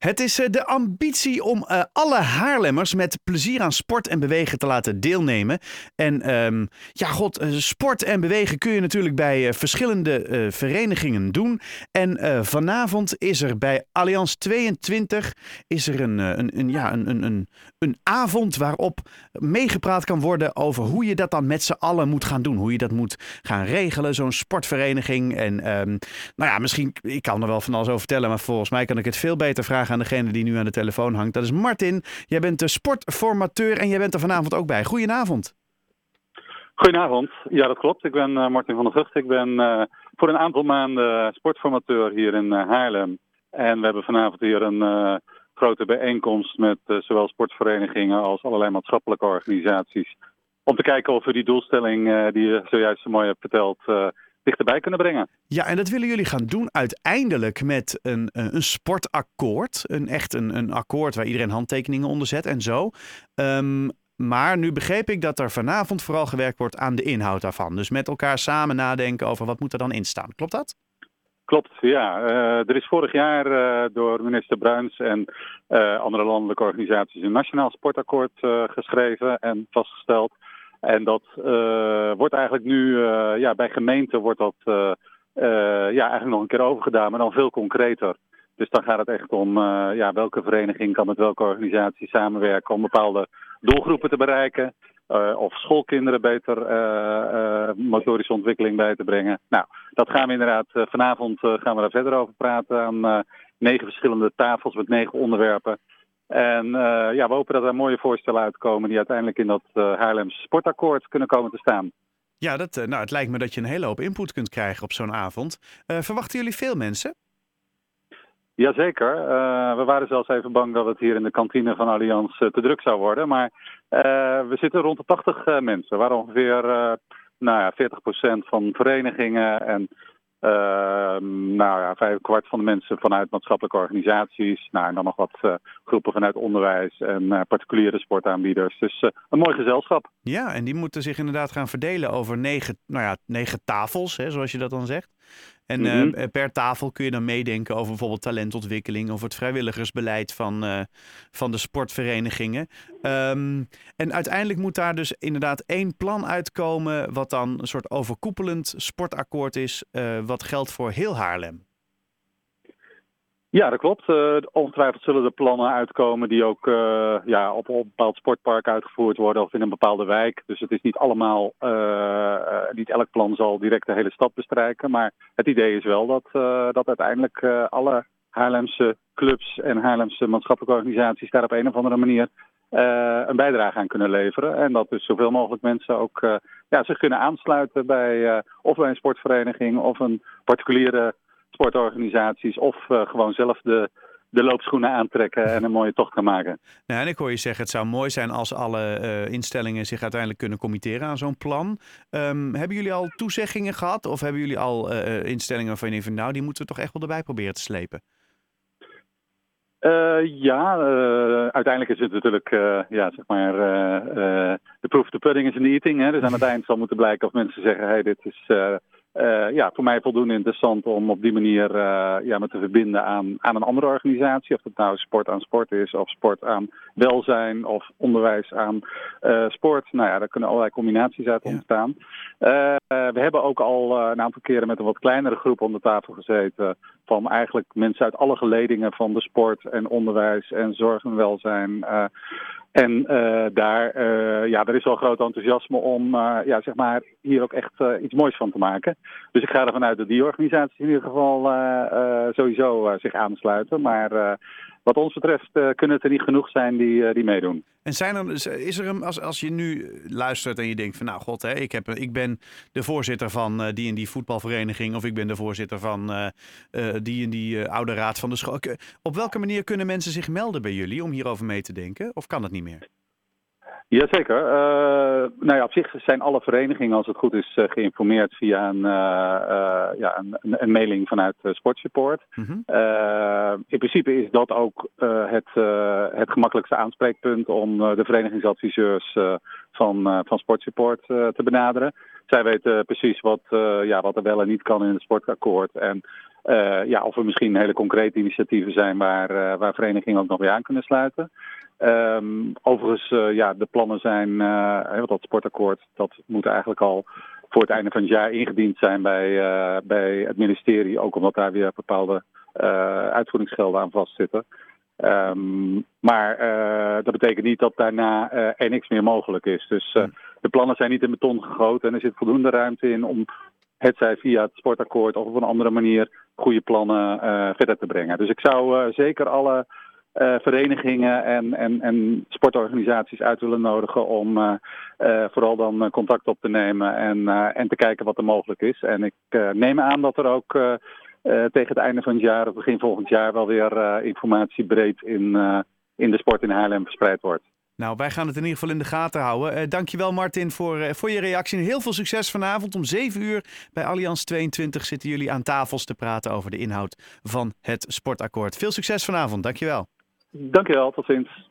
Het is eh, de ambitie om uh, alle Haarlemmers met plezier aan sport en bewegen te laten deelnemen. En um, ja, god, uh, sport en bewegen kun je natuurlijk bij verschillende verenigingen doen. En vanavond is er bij Allianz 22 is er een, een, een, ja, een, een, een, een avond waarop meegepraat kan worden over hoe je dat dan met z'n allen moet gaan doen. Hoe je dat moet gaan regelen, zo'n sportvereniging. En um, nou ja, misschien, ik kan er wel van alles over vertellen, maar volgens mij kan ik het veel beter vragen aan degene die nu aan de telefoon hangt. Dat is Martin. Jij bent de sportformateur en jij bent er vanavond ook bij. Goedenavond. Goedenavond. Ja, dat klopt. Ik ben uh, Martin van der Vught. Ik ben uh, voor een aantal maanden sportformateur hier in uh, Haarlem. En we hebben vanavond hier een grote bijeenkomst met zowel sportverenigingen als allerlei maatschappelijke organisaties. Om te kijken of we die doelstelling die je zojuist zo mooi hebt verteld dichterbij kunnen brengen. Ja, en dat willen jullie gaan doen uiteindelijk met een, een sportakkoord. Een echt een, een akkoord waar iedereen handtekeningen onder zet en zo. Um, maar nu begreep ik dat er vanavond vooral gewerkt wordt aan de inhoud daarvan. Dus met elkaar samen nadenken over wat moet er dan in staan. Klopt dat? Klopt, ja. Uh, er is vorig jaar uh, door minister Bruins en uh, andere landelijke organisaties een nationaal sportakkoord geschreven en vastgesteld. En dat uh, wordt eigenlijk nu, uh, ja, bij gemeenten wordt dat uh, ja, eigenlijk nog een keer overgedaan, maar dan veel concreter. Dus dan gaat het echt om ja, welke vereniging kan met welke organisatie samenwerken om bepaalde doelgroepen te bereiken. of schoolkinderen beter motorische ontwikkeling bij te brengen. Nou, dat gaan we inderdaad vanavond gaan we daar verder over praten aan negen verschillende tafels met negen onderwerpen. En uh, ja, we hopen dat er mooie voorstellen uitkomen die uiteindelijk in dat uh, Haarlems sportakkoord kunnen komen te staan. Ja, dat, uh, nou, het lijkt me dat je een hele hoop input kunt krijgen op zo'n avond. verwachten jullie veel mensen? Jazeker. we waren zelfs even bang dat het hier in de kantine van Allianz te druk zou worden. Maar we zitten rond de 80 mensen. Waren ongeveer nou ja, 40% van verenigingen en uh, nou ja, vijf kwart van de mensen vanuit maatschappelijke organisaties. Nou, en dan nog wat uh, groepen vanuit onderwijs en uh, particuliere sportaanbieders. Dus eh, een mooi gezelschap. Ja, en die moeten zich inderdaad gaan verdelen over negen, nou ja, negen tafels, hè, zoals je dat dan zegt. En -hmm. uh, per tafel kun je dan meedenken over bijvoorbeeld talentontwikkeling of het vrijwilligersbeleid van, uh, van de sportverenigingen. Um, en uiteindelijk moet daar dus inderdaad één plan uitkomen, wat dan een soort overkoepelend sportakkoord is, uh, wat geldt voor heel Haarlem. Ja, dat klopt. Uh, ongetwijfeld zullen er plannen uitkomen die ook uh, ja, op, een bepaald sportpark uitgevoerd worden of in een bepaalde wijk. Dus het is niet allemaal, uh, niet elk plan zal direct de hele stad bestrijken. Maar het idee is wel dat, dat uiteindelijk alle Haarlemse clubs en Haarlemse maatschappelijke organisaties daar op een of andere manier een bijdrage aan kunnen leveren. En dat dus zoveel mogelijk mensen ook ja, zich kunnen aansluiten bij of bij een sportvereniging of een particuliere sportorganisaties of uh, gewoon zelf de, de loopschoenen aantrekken en een mooie tocht gaan maken. Nou, en ik hoor je zeggen, het zou mooi zijn als alle uh, instellingen zich uiteindelijk kunnen committeren aan zo'n plan. Um, hebben jullie al toezeggingen gehad of hebben jullie al uh, instellingen waarvan je denkt, nou, die moeten we toch echt wel erbij proberen te slepen? Uh, ja, uiteindelijk is het natuurlijk, ja, zeg maar, de proof of the pudding is in the eating. Hè? Dus aan het eind zal moeten blijken of mensen zeggen, hey, dit is uh, ja, voor mij voldoende interessant om op die manier uh, ja, me te verbinden aan, aan een andere organisatie. Of het nou sport aan sport is, of sport aan welzijn, of onderwijs aan uh, sport. Nou ja, daar kunnen allerlei combinaties uit ontstaan. Ja. we hebben ook al een aantal keren met een wat kleinere groep om de tafel gezeten. Van eigenlijk mensen uit alle geledingen van de sport en onderwijs en zorg en welzijn. En uh, daar, uh, ja, er is wel groot enthousiasme om uh, ja, zeg maar hier ook echt iets moois van te maken. Dus ik ga ervan uit dat die organisaties in ieder geval sowieso zich aansluiten. Maar wat ons betreft uh, kunnen het er niet genoeg zijn die, uh, die meedoen. En zijn er, is er een, als, als je nu luistert en je denkt van nou god, hè, ik, heb, ik ben de voorzitter van uh, die en die voetbalvereniging of ik ben de voorzitter van die en die oude raad van de school. Op welke manier kunnen mensen zich melden bij jullie om hierover mee te denken? Of kan dat niet meer? Jazeker. Uh, nou ja, op zich zijn alle verenigingen, als het goed is, uh, geïnformeerd via een, uh, ja, een, een, mailing vanuit Sportsupport. Mm -hmm. in principe is dat ook het, het gemakkelijkste aanspreekpunt om de verenigingsadviseurs van, van Sportsupport te benaderen. Zij weten precies wat, ja, wat er wel en niet kan in het sportakkoord. En ja, of er misschien hele concrete initiatieven zijn waar, waar verenigingen ook nog weer aan kunnen sluiten. Um, overigens, ja, de plannen zijn, uh, dat sportakkoord, dat moet eigenlijk al voor het einde van het jaar ingediend zijn bij, uh, bij het ministerie. Ook omdat daar weer bepaalde uitvoeringsgelden aan vastzitten. Um, maar dat betekent niet dat daarna er niks meer mogelijk is. Dus de plannen zijn niet in beton gegoten en er zit voldoende ruimte in om het zij via het sportakkoord of op een andere manier goede plannen verder te brengen. Dus ik zou zeker alle uh, verenigingen en, en, en sportorganisaties uit willen nodigen om uh, uh, vooral dan contact op te nemen en, en te kijken wat er mogelijk is. En ik neem aan dat er ook tegen het einde van het jaar of begin volgend jaar wel weer informatie breed in, in de sport in Haarlem verspreid wordt. Nou, wij gaan het in ieder geval in de gaten houden. Dankjewel Martin voor, voor je reactie. Heel veel succes vanavond. Om 7 uur bij Allianz 22 zitten jullie aan tafels te praten over de inhoud van het sportakkoord. Veel succes vanavond. Dankjewel. Dankjewel, tot ziens.